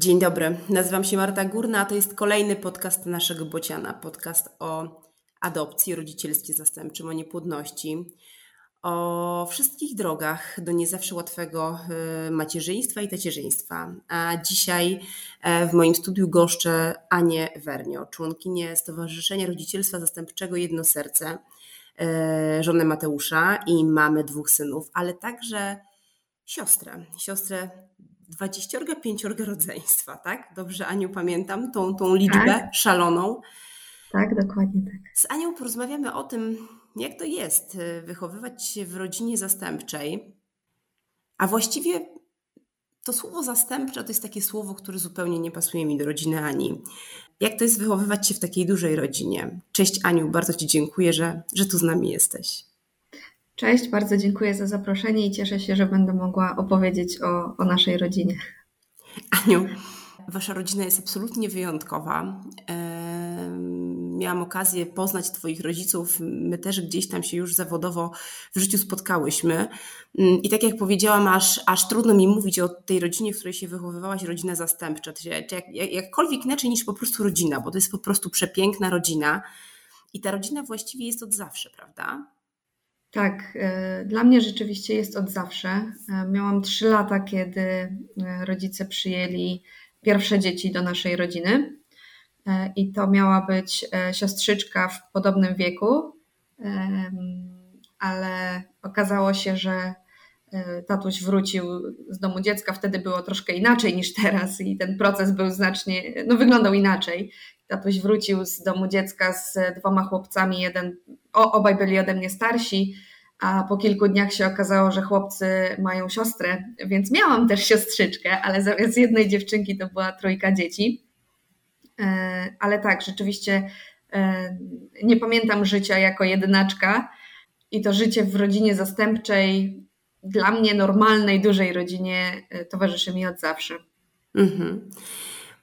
Dzień dobry, nazywam się Marta Górna, a to jest kolejny podcast naszego Bociana. Podcast o adopcji, rodzicielstwie zastępczym, o niepłodności, o wszystkich drogach do nie zawsze łatwego y, macierzyństwa i tacierzyństwa. A dzisiaj e, w moim studiu goszczę Anię Wernio, członkinię Stowarzyszenia Rodzicielstwa Zastępczego Jedno Serce, e, żonę Mateusza i mamy dwóch synów, ale także siostrę, siostrę dwadzieściorga, pięciorga rodzeństwa, tak? Dobrze, Aniu, pamiętam tą, tą liczbę tak. szaloną. Tak, dokładnie tak. Z Anią porozmawiamy o tym, jak to jest y, wychowywać się w rodzinie zastępczej, a właściwie to słowo zastępcze to jest takie słowo, które zupełnie nie pasuje mi do rodziny Ani. Jak to jest wychowywać się w takiej dużej rodzinie? Cześć Aniu, bardzo Ci dziękuję, że, że tu z nami jesteś. Cześć, bardzo dziękuję za zaproszenie i cieszę się, że będę mogła opowiedzieć o, o naszej rodzinie. Aniu, Wasza rodzina jest absolutnie wyjątkowa. Miałam okazję poznać Twoich rodziców. My też gdzieś tam się już zawodowo w życiu spotkałyśmy. Mm, I tak jak powiedziałam, aż, aż trudno mi mówić o tej rodzinie, w której się wychowywałaś, rodzina zastępcza. Czy jak, jak, jakkolwiek inaczej niż po prostu rodzina, bo to jest po prostu przepiękna rodzina. I ta rodzina właściwie jest od zawsze, prawda? Tak, e, dla mnie rzeczywiście jest od zawsze. E, miałam trzy lata, kiedy e, rodzice przyjęli pierwsze dzieci do naszej rodziny. I to miała być siostrzyczka w podobnym wieku, ale okazało się, że tatuś wrócił z domu dziecka. Wtedy było troszkę inaczej niż teraz i ten proces był znacznie, no wyglądał inaczej. Tatuś wrócił z domu dziecka z dwoma chłopcami, jeden, o, obaj byli ode mnie starsi, a po kilku dniach się okazało, że chłopcy mają siostrę, więc miałam też siostrzyczkę, ale zamiast jednej dziewczynki to była trójka dzieci. E, ale tak, rzeczywiście e, nie pamiętam życia jako jedynaczka i to życie w rodzinie zastępczej, dla mnie normalnej, dużej rodzinie e, towarzyszy mi od zawsze. Mhm.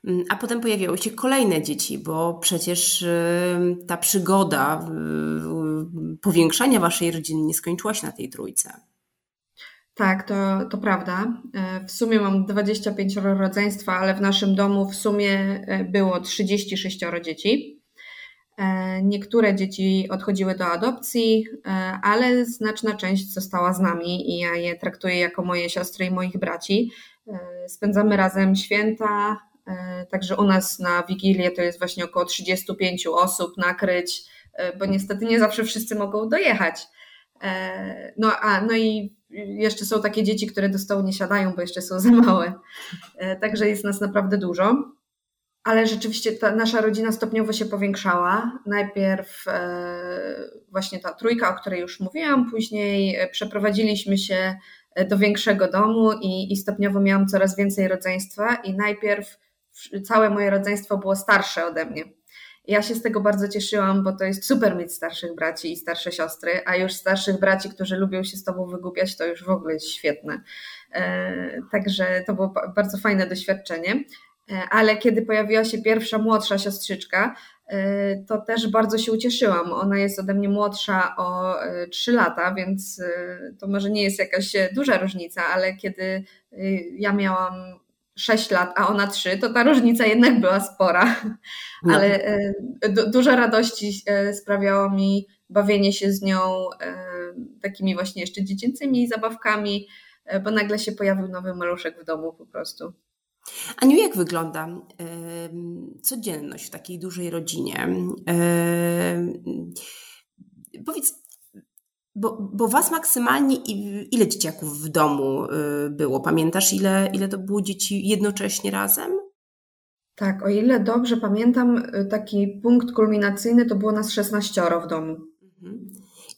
Mm, a potem pojawiały się kolejne dzieci, bo przecież ta przygoda powiększania waszej rodziny nie skończyła się na tej trójce. Tak, to, to prawda. E, w sumie mam 25 rodzeństwa, ale w naszym domu w sumie e, było 36 dzieci. E, niektóre dzieci odchodziły do adopcji, ale znaczna część została z nami i ja je traktuję jako moje siostry i moich braci. Spędzamy razem święta, także u nas na Wigilię to jest właśnie około 35 osób nakryć, e, bo niestety nie zawsze wszyscy mogą dojechać. E, no, a, no i jeszcze są takie dzieci, które do stołu nie siadają, bo jeszcze są za małe. Także jest nas naprawdę dużo. Ale rzeczywiście ta nasza rodzina stopniowo się powiększała. Najpierw właśnie ta trójka, o której już mówiłam, później przeprowadziliśmy się do większego domu i, i stopniowo miałam coraz więcej rodzeństwa. I najpierw całe moje rodzeństwo było starsze ode mnie. Ja się z tego bardzo cieszyłam, bo to jest super mieć starszych braci i starsze siostry, a już starszych braci, którzy lubią się z tobą wygłupiać, to już w ogóle jest świetne. E, także to było bardzo fajne doświadczenie. E, ale kiedy pojawiła się pierwsza młodsza siostrzyczka, e, to też bardzo się ucieszyłam. Ona jest ode mnie młodsza o 3 lata, więc to może nie jest jakaś duża różnica, ale kiedy ja miałam 6 lat, a ona 3, to ta różnica jednak była spora. No. Ale e, du dużo radości e, sprawiało mi bawienie się z nią e, takimi właśnie jeszcze dziecięcymi zabawkami, bo nagle się pojawił nowy maluszek w domu po prostu. Aniu, jak wygląda codzienność w takiej dużej rodzinie? Powiedz, bo, bo was maksymalnie ile dzieciaków w domu y, było? Pamiętasz, ile, ile to było dzieci jednocześnie razem? Tak, o ile dobrze pamiętam, y, taki punkt kulminacyjny to było nas 16 w domu. Mhm.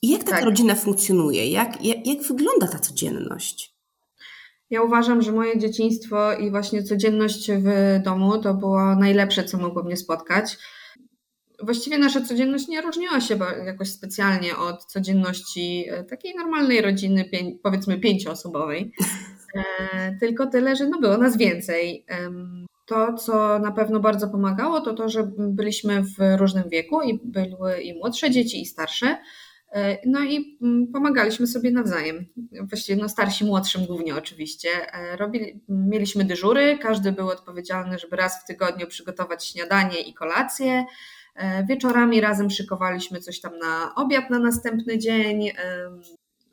I jak taka tak. rodzina funkcjonuje? Jak, jak, jak wygląda ta codzienność? Ja uważam, że moje dzieciństwo i właśnie codzienność w domu to było najlepsze, co mogło mnie spotkać właściwie nasza codzienność nie różniła się jakoś specjalnie od codzienności e, takiej normalnej rodziny, powiedzmy pięcioosobowej. E, tylko tyle, że no było nas więcej. To, co na pewno bardzo pomagało, to to, że byliśmy w różnym wieku i były i młodsze dzieci, i starsze. No i mm, pomagaliśmy sobie nawzajem. Właściwie no starsi młodszym głównie oczywiście. Robili, mieliśmy dyżury, każdy był odpowiedzialny, żeby raz w tygodniu przygotować śniadanie i kolację. Wieczorami razem szykowaliśmy coś tam na obiad na następny dzień.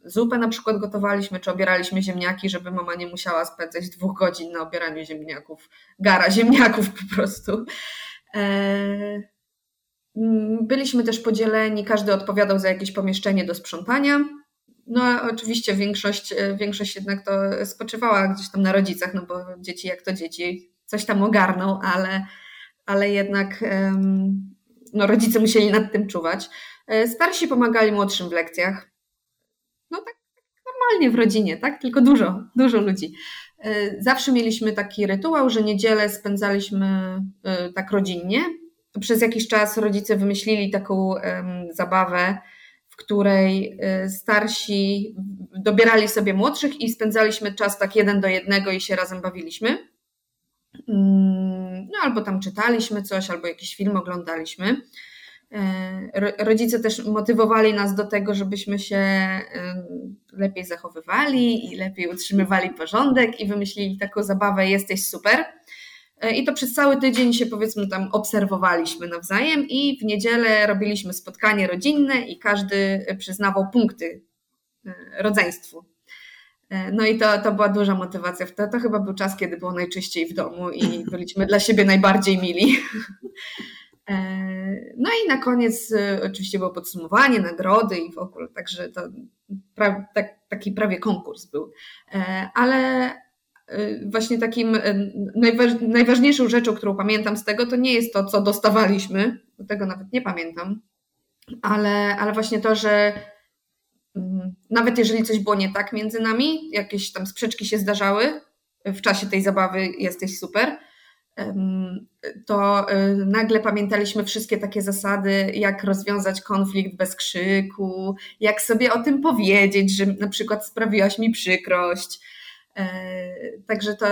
Zupę na przykład gotowaliśmy, czy obieraliśmy ziemniaki, żeby mama nie musiała spędzać dwóch godzin na obieraniu ziemniaków, gara ziemniaków po prostu. Byliśmy też podzieleni, każdy odpowiadał za jakieś pomieszczenie do sprzątania. No oczywiście większość, większość jednak to spoczywała gdzieś tam na rodzicach, no bo dzieci jak to dzieci coś tam ogarną, ale, ale jednak no, rodzice musieli nad tym czuwać. E, starsi pomagali młodszym w lekcjach. No tak, normalnie w rodzinie, tak? Tylko dużo, dużo ludzi. E, zawsze mieliśmy taki rytuał, że niedzielę spędzaliśmy e, tak rodzinnie. Przez jakiś czas rodzice wymyślili taką zabawę, w której starsi dobierali sobie młodszych i spędzaliśmy czas tak jeden do jednego i się razem bawiliśmy. No albo tam czytaliśmy coś, albo jakiś film oglądaliśmy. E, rodzice też motywowali nas do tego, żebyśmy się lepiej zachowywali i lepiej utrzymywali porządek i wymyślili taką zabawę Jesteś super. E, I to przez cały tydzień się powiedzmy tam obserwowaliśmy nawzajem i w niedzielę robiliśmy spotkanie rodzinne i każdy przyznawał punkty e, rodzeństwu. No i to, to była duża motywacja. To, to chyba był czas, kiedy było najczyściej w domu i byliśmy dla siebie najbardziej mili. E, no i na koniec e, oczywiście było podsumowanie, nagrody i w ogóle, także to pra, tak, taki prawie konkurs był. E, ale właśnie takim najważ, najważniejszą rzeczą, którą pamiętam z tego, to nie jest to, co dostawaliśmy, tego nawet nie pamiętam, ale, ale właśnie to, że nawet jeżeli coś było nie tak między nami, jakieś tam sprzeczki się zdarzały w czasie tej zabawy, jesteś super, to y, nagle pamiętaliśmy wszystkie takie zasady, jak rozwiązać konflikt bez krzyku, jak sobie o tym powiedzieć, że na przykład sprawiłaś mi przykrość. E, także to,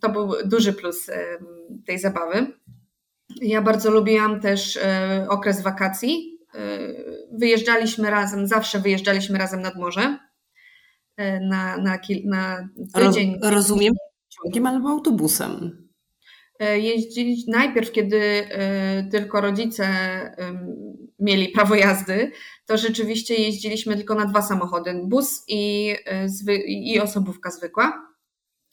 to był duży plus tej zabawy. Ja bardzo lubiłam też e, okres wakacji. E, wyjeżdżaliśmy razem, zawsze wyjeżdżaliśmy razem nad morze na, na, na tydzień. Roz, rozumiem, ciągiem albo autobusem. E, jeździć najpierw, kiedy e, tylko rodzice mieli prawo jazdy, to rzeczywiście jeździliśmy tylko na dwa samochody, bus i, e, i osobówka zwykła.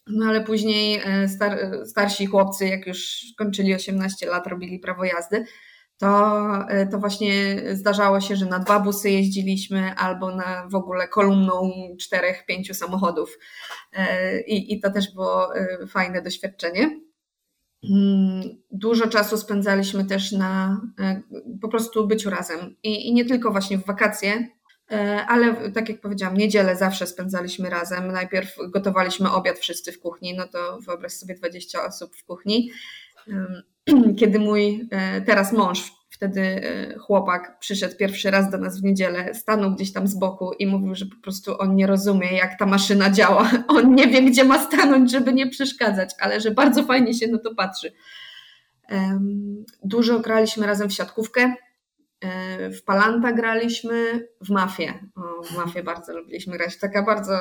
No ale później star, starsi chłopcy, jak już kończyli 18 lat, robili prawo jazdy, to, to właśnie zdarzało się, że na dwa busy jeździliśmy albo na w ogóle kolumną czterech, pięciu samochodów. I, i to też było fajne doświadczenie. Mm, dużo czasu spędzaliśmy też na e, po prostu byciu razem. I, I, nie tylko właśnie w wakacje, e, ale tak jak powiedziałam, niedzielę zawsze spędzaliśmy razem. Najpierw gotowaliśmy obiad wszyscy w kuchni, no to wyobraź sobie 20 osób w kuchni. Kiedy mój e, teraz mąż wtedy e, chłopak przyszedł pierwszy raz do nas w niedzielę, stanął gdzieś tam z boku i mówił, że po prostu on nie rozumie, jak ta maszyna działa. On nie wie, gdzie ma stanąć, żeby nie przeszkadzać, ale że bardzo fajnie się na to patrzy. Dużo graliśmy razem w siatkówkę. E, w Palanta graliśmy, w mafię. O, w mafię bardzo lubiliśmy grać. Taka bardzo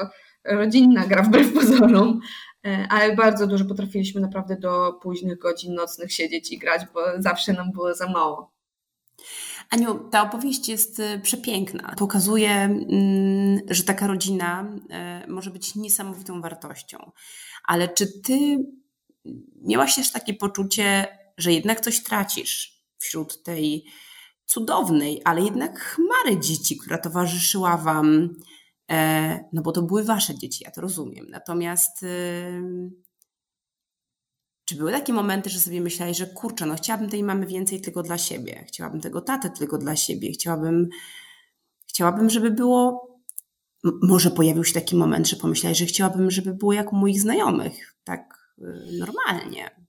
rodzinna gra wbrew pozorom, e, ale bardzo dużo potrafiliśmy naprawdę do późnych godzin nocnych siedzieć i grać, bo zawsze nam było za mało. Aniu, ta opowieść jest y, przepiękna. Pokazuje, mm, że taka rodzina y, może być niesamowitą wartością. Ale czy ty miałaś też takie poczucie, że jednak coś tracisz wśród tej cudownej, ale jednak chmary dzieci, która towarzyszyła wam? E, no bo to były wasze dzieci, ja to rozumiem. Natomiast y, czy były takie momenty, że sobie myślałeś, że kurczę, no chciałabym tej mamy więcej tylko dla siebie, chciałabym tego tatę tylko dla siebie, chciałabym, chciałabym, żeby było, może pojawił się taki moment, że pomyślałeś, że chciałabym, żeby było jak u moich znajomych, tak y, normalnie.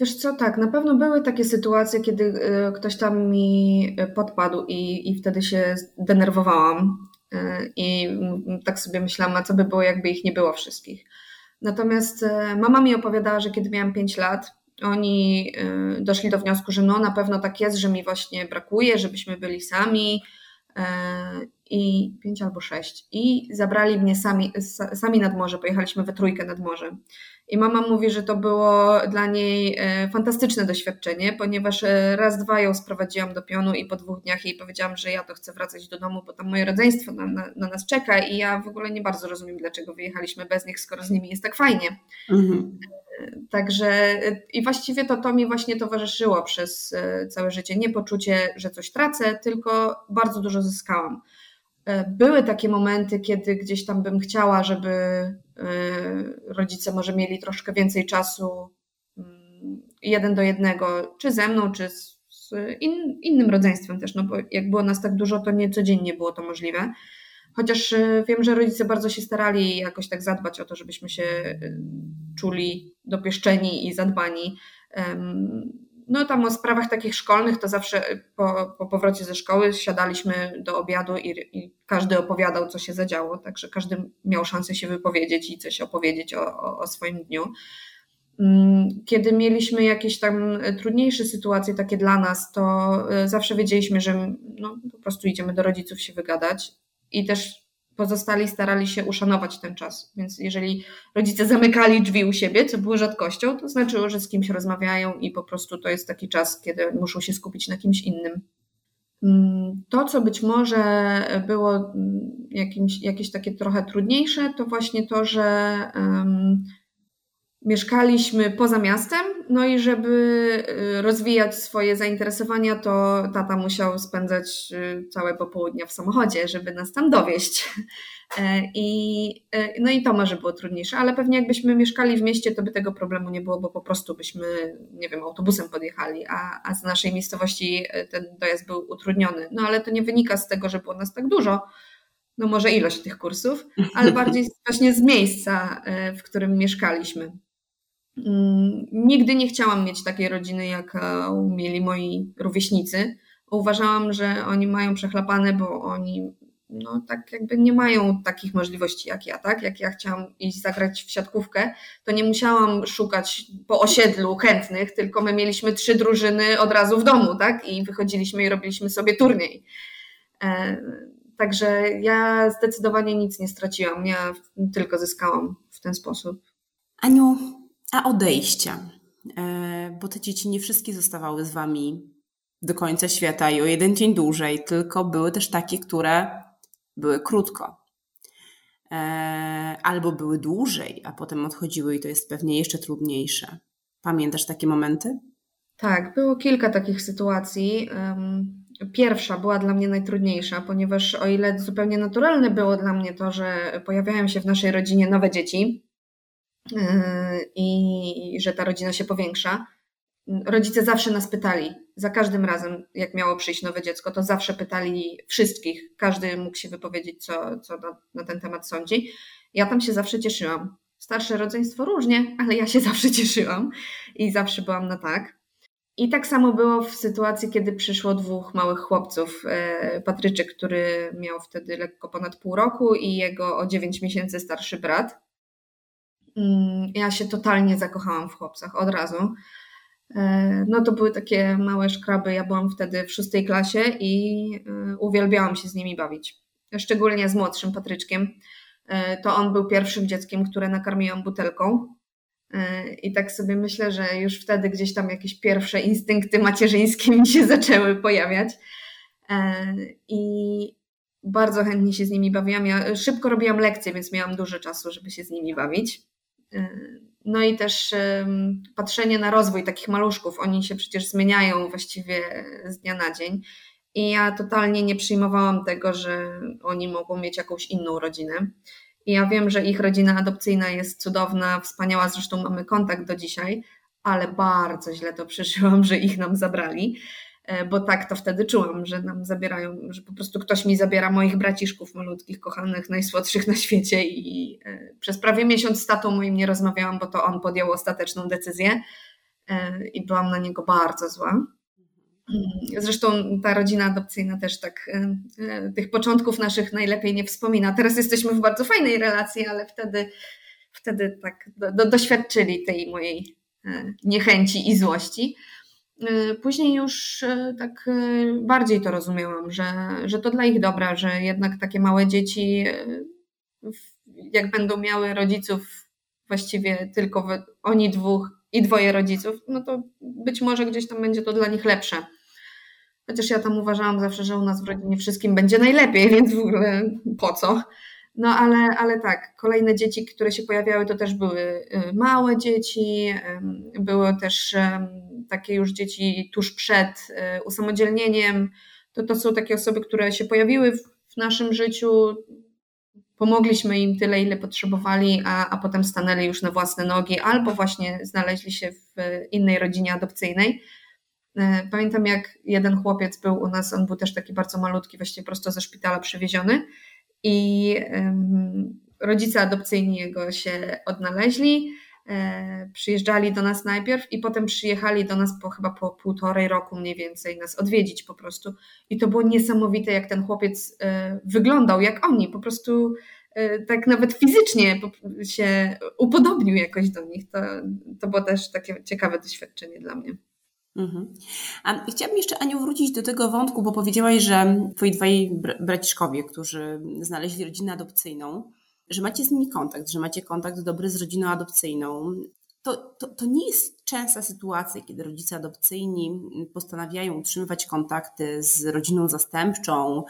Wiesz co, tak, na pewno były takie sytuacje, kiedy y, ktoś tam mi podpadł i, i wtedy się denerwowałam y, i tak sobie myślałam, a co by było, jakby ich nie było wszystkich. Natomiast e, mama mi opowiadała, że kiedy miałam 5 lat, Oni doszli do wniosku, że no na pewno tak jest, że mi właśnie brakuje, żebyśmy byli sami i pięć albo sześć i zabrali mnie sami, sami nad morze, pojechaliśmy we trójkę nad morze. I mama mówi, że to było dla niej e, fantastyczne doświadczenie, ponieważ e, raz, dwa ją sprowadziłam do pionu i po dwóch dniach jej powiedziałam, że ja to chcę wracać do domu, bo tam moje rodzeństwo na, na, na nas czeka i ja w ogóle nie bardzo rozumiem, dlaczego wyjechaliśmy bez nich, skoro z nimi jest tak fajnie. Mhm. E, także i właściwie to, to mi właśnie towarzyszyło przez całe życie. Nie poczucie, że coś tracę, tylko bardzo dużo zyskałam. Były takie momenty, kiedy gdzieś tam bym chciała, żeby rodzice może mieli troszkę więcej czasu mm, jeden do jednego, czy ze mną, czy z, in, innym rodzeństwem też, no bo jak było nas tak dużo, to nie codziennie było to możliwe. Chociaż y, wiem, że rodzice bardzo się starali jakoś tak zadbać o to, żebyśmy się y, czuli dopieszczeni i zadbani. No tam o sprawach takich szkolnych to zawsze po, po powrocie ze szkoły siadaliśmy do obiadu i, i, każdy opowiadał, co się zadziało, także każdy miał szansę się wypowiedzieć i coś opowiedzieć o, o, o swoim dniu. Mm, kiedy mieliśmy jakieś tam trudniejsze sytuacje takie dla nas, to e, zawsze wiedzieliśmy, że no, po prostu idziemy do rodziców się wygadać i też pozostali starali się uszanować ten czas. Więc jeżeli rodzice zamykali drzwi u siebie, co było rzadkością, to znaczyło, że z kimś rozmawiają i po prostu to jest taki czas, kiedy muszą się skupić na kimś innym. Mm, to, co być może było mm, jakimś, jakieś takie trochę trudniejsze, to właśnie to, że um, mieszkaliśmy poza miastem, no i żeby y, rozwijać swoje zainteresowania, to tata musiał spędzać y, całe popołudnia w samochodzie, żeby nas tam dowieść. E, I, e, no i to może było trudniejsze, ale pewnie jakbyśmy mieszkali w mieście, to by tego problemu nie było, bo po prostu byśmy, nie wiem, autobusem podjechali, a, a z naszej miejscowości e, ten dojazd był utrudniony. No ale to nie wynika z tego, że było nas tak dużo, no może ilość tych kursów, ale bardziej właśnie z miejsca, w którym mieszkaliśmy. Mm, nigdy nie chciałam mieć takiej rodziny, jak mieli moi rówieśnicy. Uważałam, że oni mają przechlapane, bo oni no tak jakby nie mają takich możliwości jak ja, tak? Jak ja chciałam iść zagrać w siatkówkę, to nie musiałam szukać po osiedlu chętnych, tylko my mieliśmy trzy drużyny od razu w domu, tak? I wychodziliśmy i robiliśmy sobie turniej. E, także ja zdecydowanie nic nie straciłam, ja tylko zyskałam w ten sposób. Aniu, a odejścia, e, bo te dzieci nie wszystkie zostawały z Wami do końca świata i o jeden dzień dłużej, tylko były też takie, które były krótko. E, albo były dłużej, a potem odchodziły i to jest pewnie jeszcze trudniejsze. Pamiętasz takie momenty? Tak, było kilka takich sytuacji. Pierwsza była dla mnie najtrudniejsza, ponieważ o ile zupełnie naturalne było dla mnie to, że pojawiają się w naszej rodzinie nowe dzieci i że ta rodzina się powiększa, rodzice zawsze nas pytali, za każdym razem, jak miało przyjść nowe dziecko, to zawsze pytali wszystkich, każdy mógł się wypowiedzieć, co, co na, na ten temat sądzi. Ja tam się zawsze cieszyłam. Starsze rodzeństwo różnie, ale ja się zawsze cieszyłam i zawsze byłam na tak. I tak samo było w sytuacji, kiedy przyszło dwóch małych chłopców. E, Patryczek, który miał wtedy lekko ponad pół roku, i jego o 9 miesięcy starszy brat. Mm, ja się totalnie zakochałam w chłopcach od razu. E, no to były takie małe szkraby. Ja byłam wtedy w szóstej klasie i e, uwielbiałam się z nimi bawić. Szczególnie z młodszym Patryczkiem. E, to on był pierwszym dzieckiem, które nakarmiłam butelką. I tak sobie myślę, że już wtedy gdzieś tam jakieś pierwsze instynkty macierzyńskie mi się zaczęły pojawiać. I bardzo chętnie się z nimi bawiłam. Ja szybko robiłam lekcje, więc miałam dużo czasu, żeby się z nimi bawić. No i też patrzenie na rozwój takich maluszków. Oni się przecież zmieniają właściwie z dnia na dzień. I ja totalnie nie przyjmowałam tego, że oni mogą mieć jakąś inną rodzinę. I ja wiem, że ich rodzina adopcyjna jest cudowna, wspaniała, zresztą mamy kontakt do dzisiaj, ale bardzo źle to przeżyłam, że ich nam zabrali. E, bo tak to wtedy czułam, że nam zabierają, że po prostu ktoś mi zabiera moich braciszków malutkich, kochanych, najsłodszych na świecie i e, przez prawie miesiąc z tatą moim nie rozmawiałam, bo to on podjął ostateczną decyzję e, i byłam na niego bardzo zła. Mm, zresztą ta rodzina adopcyjna też tak tych początków naszych najlepiej nie wspomina. Teraz jesteśmy w bardzo fajnej relacji, ale wtedy, wtedy tak do, do, doświadczyli tej mojej niechęci i złości. Później już tak bardziej to rozumiałam, że, że to dla ich dobra, że jednak takie małe dzieci, jak będą miały rodziców właściwie tylko oni dwóch i dwoje rodziców, no to być może gdzieś tam będzie to dla nich lepsze. Chociaż ja tam uważałam zawsze, że u nas w rodzinie wszystkim będzie najlepiej, więc w ogóle po co? No ale, ale tak, kolejne dzieci, które się pojawiały, to też były y, małe dzieci, były też takie już dzieci tuż przed y, usamodzielnieniem. To, to są takie osoby, które się pojawiły w, naszym życiu, pomogliśmy im tyle, ile potrzebowali, a, a potem stanęli już na własne nogi, albo właśnie znaleźli się w innej rodzinie adopcyjnej. E, pamiętam, jak jeden chłopiec był u nas, on był też taki bardzo malutki, właściwie prosto ze szpitala przywieziony i rodzice adopcyjni jego się odnaleźli, przyjeżdżali do nas najpierw i potem przyjechali do nas po chyba po półtorej roku mniej więcej nas odwiedzić po prostu i to było niesamowite, jak ten chłopiec e, wyglądał, jak oni, po prostu e, tak nawet fizycznie się upodobnił jakoś do nich. To, to było też takie ciekawe doświadczenie dla mnie. Mhm. A chciałabym jeszcze, Aniu, wrócić do tego wątku, bo powiedziałaś, że twoi dwaj braciszkowie, którzy znaleźli rodzinę adopcyjną, że macie z nimi kontakt, że macie kontakt dobry z rodziną adopcyjną. To, to, to nie jest częsta sytuacja, kiedy rodzice adopcyjni postanawiają utrzymywać kontakty z rodziną zastępczą,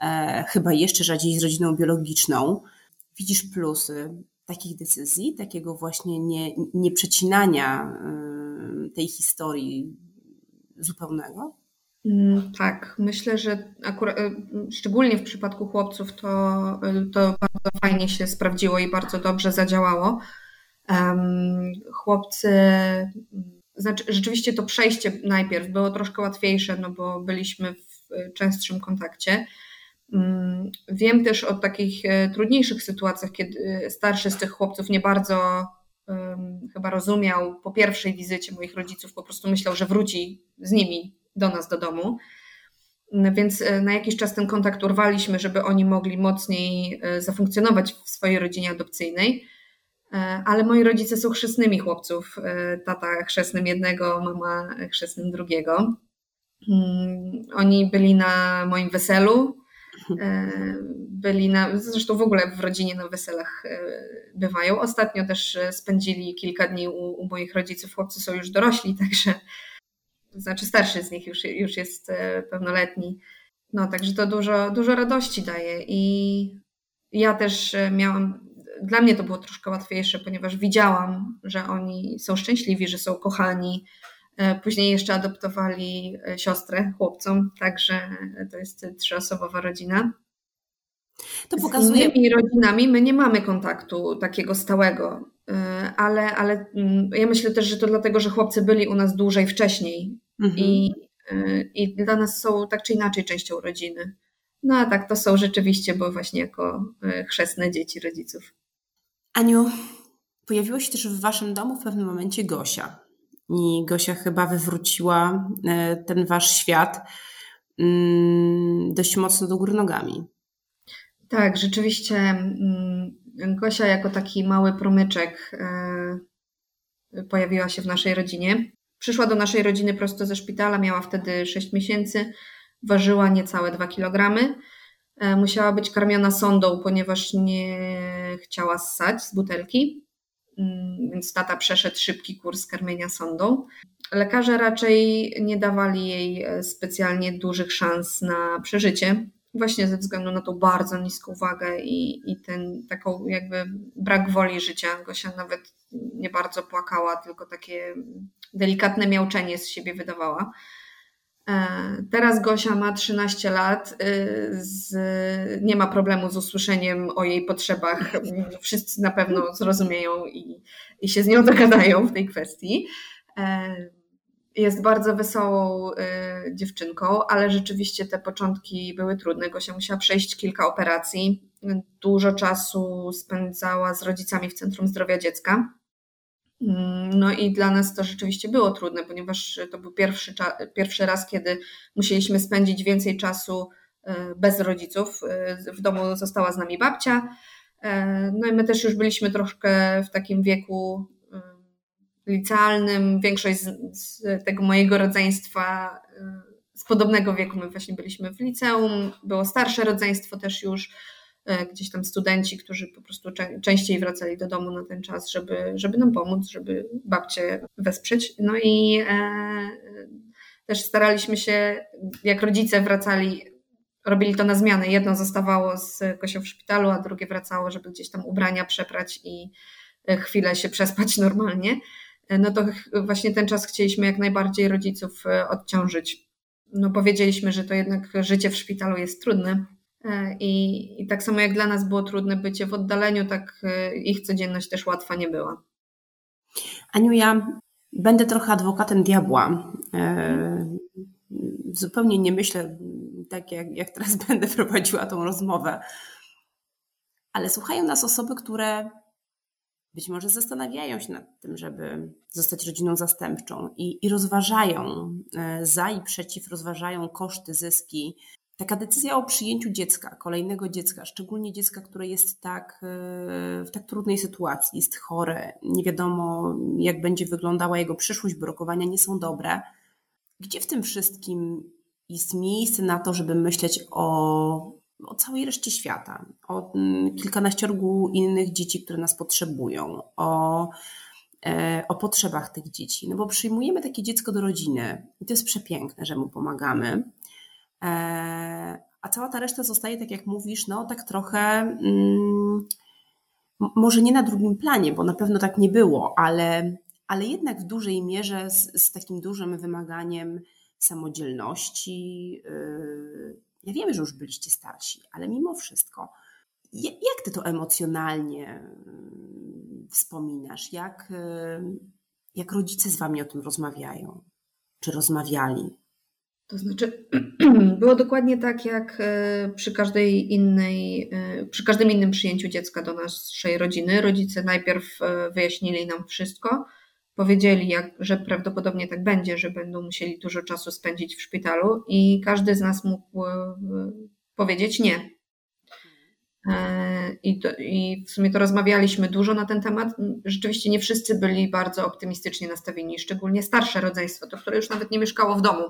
e, chyba jeszcze rzadziej z rodziną biologiczną. Widzisz plusy takich decyzji, takiego właśnie nie, nieprzecinania y, tej historii zupełnego? Mm, tak, myślę, że akurat, y, szczególnie w przypadku chłopców to, y, to bardzo fajnie się sprawdziło i bardzo dobrze zadziałało. Chłopcy, znaczy rzeczywiście to przejście najpierw było troszkę łatwiejsze, no bo byliśmy w częstszym kontakcie. Mm, wiem też o takich trudniejszych sytuacjach, kiedy starszy z tych chłopców nie bardzo chyba rozumiał po pierwszej wizycie moich rodziców, po prostu myślał, że wróci z nimi do nas do domu. Mm, więc e, na jakiś czas ten kontakt urwaliśmy, żeby oni mogli mocniej e, zafunkcjonować w swojej rodzinie adopcyjnej. Ale moi rodzice są chrzestnymi chłopców. Tata chrzestnym jednego, mama chrzestnym drugiego. Mm, oni byli na moim weselu, E, byli na, zresztą w ogóle w rodzinie na weselach e, bywają. Ostatnio też e, spędzili kilka dni u, u moich rodziców. Chłopcy są już dorośli, także to znaczy starszy z nich już, już jest pełnoletni. No, także to dużo, dużo radości daje i ja też miałam, dla mnie to było troszkę łatwiejsze, ponieważ widziałam, że oni są szczęśliwi, że są kochani, E, później jeszcze adoptowali e, siostrę chłopcom, także to jest trzyosobowa rodzina. To pokazuje. Z innymi rodzinami my nie mamy kontaktu takiego stałego, e, ale, ale mm, ja myślę też, że to dlatego, że chłopcy byli u nas dłużej wcześniej mhm. i, i dla nas są tak czy inaczej częścią rodziny. No a tak to są rzeczywiście, bo właśnie jako chrzestne dzieci rodziców. Aniu, pojawiła się też w waszym domu w pewnym momencie Gosia. I Gosia chyba wywróciła ten wasz świat mm, dość mocno do góry nogami. Tak, rzeczywiście mm, Gosia jako taki mały promyczek e, pojawiła się w naszej rodzinie. Przyszła do naszej rodziny prosto ze szpitala, miała wtedy 6 miesięcy, ważyła niecałe 2 kg. E, musiała być karmiona sondą, ponieważ nie chciała ssać z butelki. Mm, więc tata przeszedł szybki kurs karmienia sondą. Lekarze raczej nie dawali jej e, specjalnie dużych szans na przeżycie, właśnie ze względu na tą bardzo niską wagę i, i ten taką jakby brak woli życia. Gosia nawet nie bardzo płakała, tylko takie delikatne miauczenie z siebie wydawała. E, teraz Gosia ma 13 lat, y, z, nie ma problemu z usłyszeniem o jej potrzebach. Wszyscy na pewno zrozumieją i, i się z nią dogadają w tej kwestii. Jest bardzo wesołą y, dziewczynką, ale rzeczywiście te początki były trudne. Gosia musiała przejść kilka operacji. Dużo czasu spędzała z rodzicami w Centrum Zdrowia Dziecka Mm, no i dla nas to rzeczywiście było trudne, ponieważ to był pierwszy, pierwszy raz, kiedy musieliśmy spędzić więcej czasu e, bez rodziców. E, w domu została z nami babcia. E, no i my też już byliśmy troszkę w takim wieku, licealnym. Większość z, z tego mojego rodzeństwa z podobnego wieku, my właśnie byliśmy w liceum, było starsze rodzeństwo też już, gdzieś tam studenci, którzy po prostu częściej wracali do domu na ten czas, żeby, żeby nam pomóc, żeby babcie wesprzeć. No i e, też staraliśmy się, jak rodzice wracali, robili to na zmianę. Jedno zostawało z Kosią w szpitalu, a drugie wracało, żeby gdzieś tam ubrania przeprać i e, chwilę się przespać normalnie. E, no to właśnie ten czas chcieliśmy jak najbardziej rodziców e, odciążyć. No powiedzieliśmy, że to jednak życie w szpitalu jest trudne. I, I tak samo jak dla nas było trudne bycie w oddaleniu, tak ich codzienność też łatwa nie była. Aniu, ja będę trochę adwokatem diabła. Zupełnie nie myślę tak jak, jak teraz będę prowadziła tą rozmowę. Ale słuchają nas osoby, które być może zastanawiają się nad tym, żeby zostać rodziną zastępczą i, i rozważają e, za i przeciw, rozważają koszty, zyski. Taka decyzja o przyjęciu dziecka, kolejnego dziecka, szczególnie dziecka, które jest tak, e, w tak trudnej sytuacji, jest chore, nie wiadomo jak będzie wyglądała jego przyszłość, bo rokowania nie są dobre. Gdzie w tym wszystkim jest miejsce na to, żeby myśleć o, o całej reszcie świata, o mm, kilkanaściorgu innych dzieci, które nas potrzebują, o, e, o potrzebach tych dzieci. No bo przyjmujemy takie dziecko do rodziny i to jest przepiękne, że mu pomagamy. E, a cała ta reszta zostaje, tak jak mówisz, no tak trochę. Mm, może nie na drugim planie, bo na pewno tak nie było, ale, ale jednak w dużej mierze z, z takim dużym wymaganiem samodzielności. Y, ja wiem, że już byliście starsi, ale mimo wszystko, jak ty to emocjonalnie y, wspominasz? Jak, y, jak rodzice z wami o tym rozmawiają? Czy rozmawiali? To znaczy, było dokładnie tak, jak przy każdej innej, przy każdym innym przyjęciu dziecka do naszej rodziny. Rodzice najpierw wyjaśnili nam wszystko, powiedzieli, jak, że prawdopodobnie tak będzie, że będą musieli dużo czasu spędzić w szpitalu i każdy z nas mógł e, powiedzieć nie. E, I, to, I w sumie to rozmawialiśmy dużo na ten temat. Rzeczywiście nie wszyscy byli bardzo optymistycznie nastawieni, szczególnie starsze rodzeństwo, to które już nawet nie mieszkało w domu.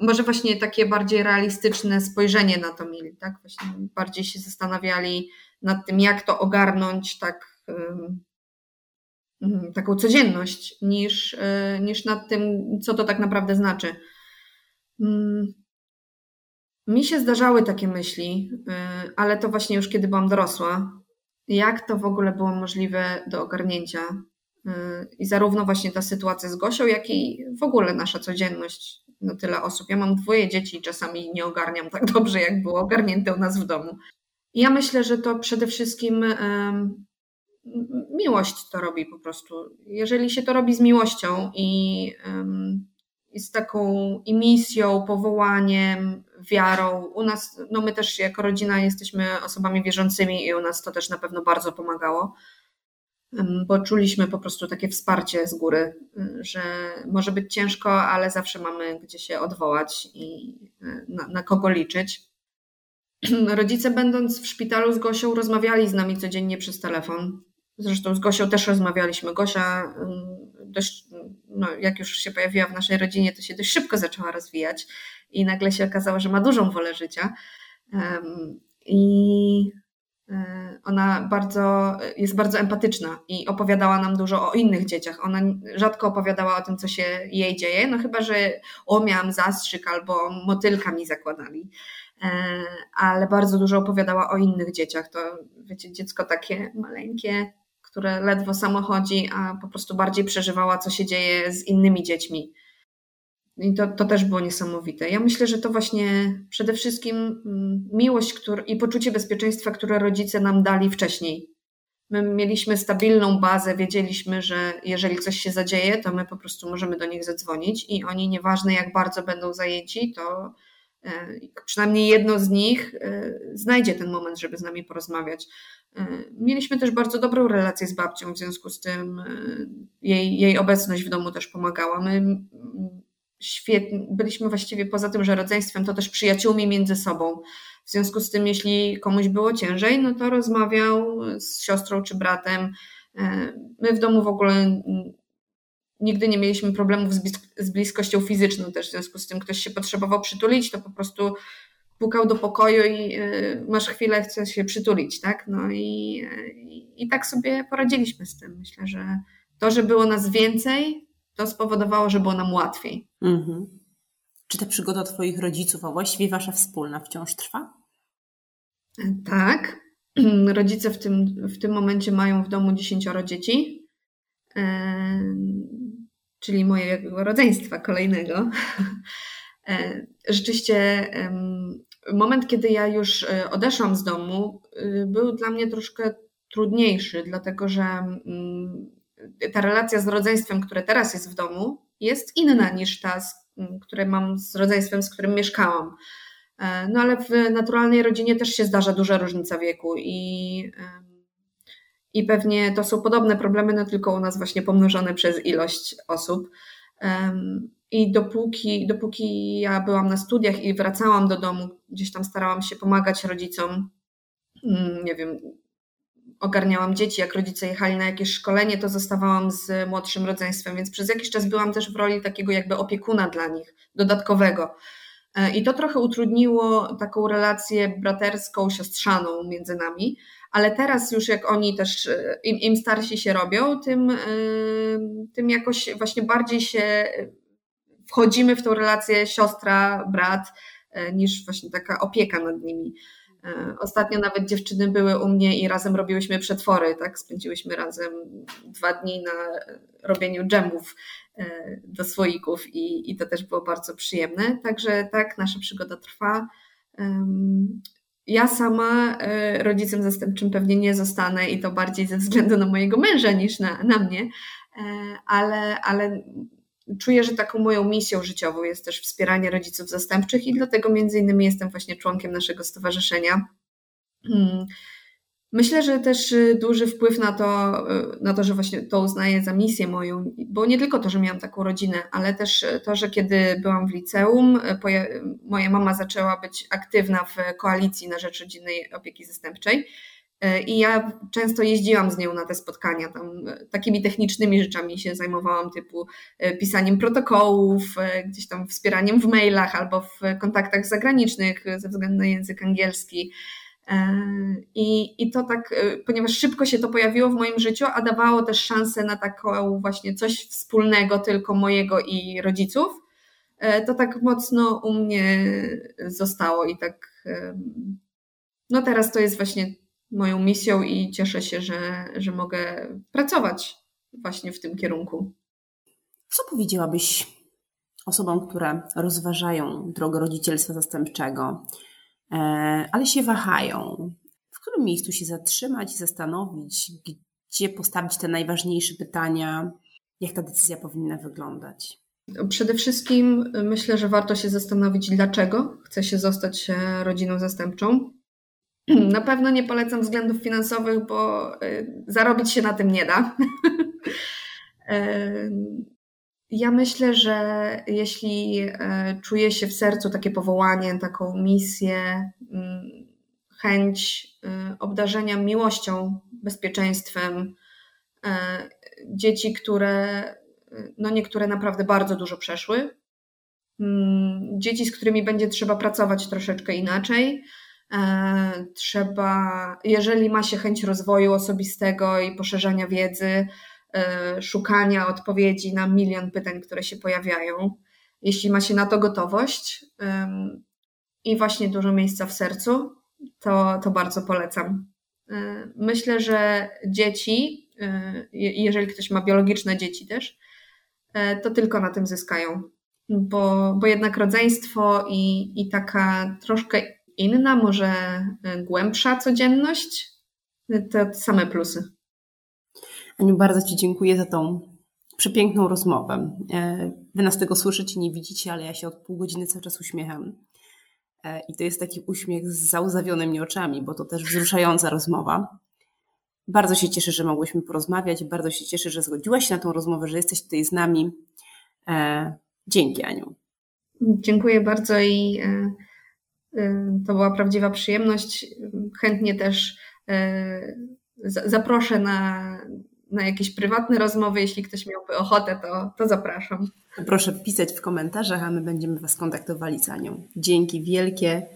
Może właśnie takie bardziej realistyczne spojrzenie na to mieli, tak? Właśnie bardziej się zastanawiali nad tym, jak to ogarnąć tak taką codzienność, niż, e, niż nad tym, co to tak naprawdę znaczy. Mm, mi się zdarzały takie myśli, e, ale to właśnie już kiedy byłam dorosła. Jak to w ogóle było możliwe do ogarnięcia? E, I zarówno właśnie ta sytuacja z Gosią, jak i w ogóle nasza codzienność na tyle osób. Ja mam dwoje dzieci i czasami nie ogarniam tak dobrze, jak było ogarnięte u nas w domu. I ja myślę, że to przede wszystkim miłość to robi po prostu. Jeżeli się to robi z miłością i, z taką i misją, powołaniem, wiarą, u nas, no my też jako rodzina jesteśmy osobami wierzącymi i u nas to też na pewno bardzo pomagało, bo czuliśmy po prostu takie wsparcie z góry, że może być ciężko, ale zawsze mamy gdzie się odwołać i e, na, na kogo liczyć. Rodzice, będąc w szpitalu z Gosią, rozmawiali z nami codziennie przez telefon. Zresztą z Gosią też rozmawialiśmy. Gosia dość, no, jak już się pojawiła w naszej rodzinie, to się dość szybko zaczęła rozwijać i nagle się okazało, że ma dużą wolę życia. I e, ona bardzo, jest bardzo empatyczna i opowiadała nam dużo o innych dzieciach. Ona rzadko opowiadała o tym, co się jej dzieje, no chyba, że o, miałam zastrzyk albo motylka mi zakładali. E, ale bardzo dużo opowiadała o innych dzieciach. To, wiecie, dziecko takie maleńkie, które ledwo samo chodzi, a po prostu bardziej przeżywała, co się dzieje z innymi dziećmi. I to, to też było niesamowite. Ja myślę, że to właśnie przede wszystkim mm, miłość który, i poczucie bezpieczeństwa, które rodzice nam dali wcześniej. My mieliśmy stabilną bazę, wiedzieliśmy, że jeżeli coś się zadzieje, to my po prostu możemy do nich zadzwonić i oni, nieważne jak bardzo będą zajęci, to przynajmniej jedno z nich e, znajdzie ten moment, żeby z nami porozmawiać. E, mieliśmy też bardzo dobrą relację z babcią, w związku z tym e, jej, jej obecność w domu też pomagała. My świetnie, byliśmy właściwie poza tym, że rodzeństwem, to też przyjaciółmi między sobą. W związku z tym, jeśli komuś było ciężej, no to rozmawiał z siostrą czy bratem. E, my w domu w ogóle nigdy nie mieliśmy problemów z, z bliskością fizyczną też, w związku z tym ktoś się potrzebował przytulić, to po prostu pukał do pokoju i y, masz chwilę, chcesz się przytulić, tak? No i, i, i, tak sobie poradziliśmy z tym. Myślę, że to, że było nas więcej, to spowodowało, że było nam łatwiej. Mhm. Czy ta przygoda Twoich rodziców, a właściwie Wasza wspólna, wciąż trwa? Tak. Rodzice w tym, w tym momencie mają w domu dziesięcioro dzieci, czyli mojego rodzeństwa kolejnego. E, rzeczywiście moment, kiedy ja już e, odeszłam z domu, e, był dla mnie troszkę trudniejszy, dlatego że mm, ta relacja z rodzeństwem, które teraz jest w domu, jest inna niż ta, które mam z rodzeństwem, z którym mieszkałam. No ale w naturalnej rodzinie też się zdarza duża różnica wieku i, i pewnie to są podobne problemy, no tylko u nas właśnie pomnożone przez ilość osób. I dopóki, dopóki ja byłam na studiach i wracałam do domu, gdzieś tam starałam się pomagać rodzicom, mm, nie wiem, ogarniałam dzieci, jak rodzice jechali na jakieś szkolenie, to zostawałam z młodszym rodzeństwem, więc przez jakiś czas byłam też w roli takiego jakby opiekuna dla nich, dodatkowego. E, I to trochę utrudniło taką relację braterską, siostrzaną między nami, ale teraz już jak oni też, e, im, im starsi się robią, tym, e, tym jakoś właśnie bardziej się wchodzimy w tą relację siostra, brat, niż właśnie taka opieka nad nimi. Ostatnio nawet dziewczyny były u mnie i razem robiłyśmy przetwory, tak? Spędziłyśmy razem dwa dni na robieniu dżemów do słoików i, i to też było bardzo przyjemne. Także tak, nasza przygoda trwa. Ja sama rodzicem zastępczym pewnie nie zostanę i to bardziej ze względu na mojego męża niż na, na mnie, ale, ale czuję, że taką moją misją życiową jest też wspieranie rodziców zastępczych i dlatego między innymi jestem właśnie członkiem naszego stowarzyszenia. Myślę, że też y, duży wpływ na to, y, na to, że właśnie to uznaję za misję moją, bo nie tylko to, że miałam taką rodzinę, ale też to, że kiedy byłam w liceum, y, moja mama zaczęła być aktywna w koalicji na rzecz rodzinnej opieki zastępczej I ja często jeździłam z nią na te spotkania, tam takimi technicznymi rzeczami się zajmowałam, typu pisaniem protokołów, gdzieś tam wspieraniem w mailach albo w kontaktach zagranicznych ze względu na język angielski. I, I to tak, ponieważ szybko się to pojawiło w moim życiu, a dawało też szansę na taką właśnie coś wspólnego tylko mojego i rodziców, to tak mocno u mnie zostało i tak. No teraz to jest właśnie moją misją i cieszę się, że, że mogę pracować właśnie w tym kierunku. Co powiedziałabyś osobom, które rozważają drogę rodzicielstwa zastępczego, e, ale się wahają? W którym miejscu się zatrzymać, zastanowić, gdzie postawić te najważniejsze pytania, jak ta decyzja powinna wyglądać? Przede wszystkim myślę, że warto się zastanowić, dlaczego chce się zostać e, rodziną zastępczą. Na pewno nie polecam względów finansowych, bo y, zarobić się na tym nie da. Ja myślę, że jeśli e, czuje się w sercu takie powołanie, taką misję, mm, chęć y, obdarzenia miłością, bezpieczeństwem, e, dzieci, które, no niektóre naprawdę bardzo dużo przeszły, mm, dzieci, z którymi będzie trzeba pracować troszeczkę inaczej, E, trzeba, jeżeli ma się chęć rozwoju osobistego i poszerzania wiedzy, e, szukania odpowiedzi na milion pytań, które się pojawiają, jeśli ma się na to gotowość i właśnie dużo miejsca w sercu, to, to bardzo polecam. E, myślę, że dzieci, jeżeli ktoś ma biologiczne dzieci też, to tylko na tym zyskają, bo, bo jednak rodzeństwo i, i taka troszkę inna, może e, głębsza codzienność, to same plusy. Aniu, bardzo Ci dziękuję za tą przepiękną rozmowę. E, wy nas tego słyszycie, nie widzicie, ale ja się od pół godziny cały czas uśmiecham. E, I to jest taki uśmiech z załzawionymi oczami, bo to też wzruszająca rozmowa. Bardzo się cieszę, że mogłyśmy porozmawiać. Bardzo się cieszę, że zgodziłaś się na tą rozmowę, że jesteś tutaj z nami. Dzięki, Aniu. Dziękuję bardzo i to była prawdziwa przyjemność. Chętnie też e, zaproszę na, na jakieś prywatne rozmowy. Jeśli ktoś miałby ochotę, to, to zapraszam. Proszę pisać w komentarzach, a my będziemy Was kontaktowali za nią. Dzięki wielkie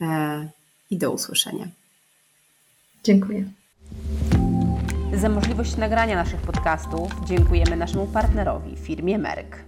e, i do usłyszenia. Dziękuję. Za możliwość nagrania naszych podcastów dziękujemy naszemu partnerowi, firmie Merck.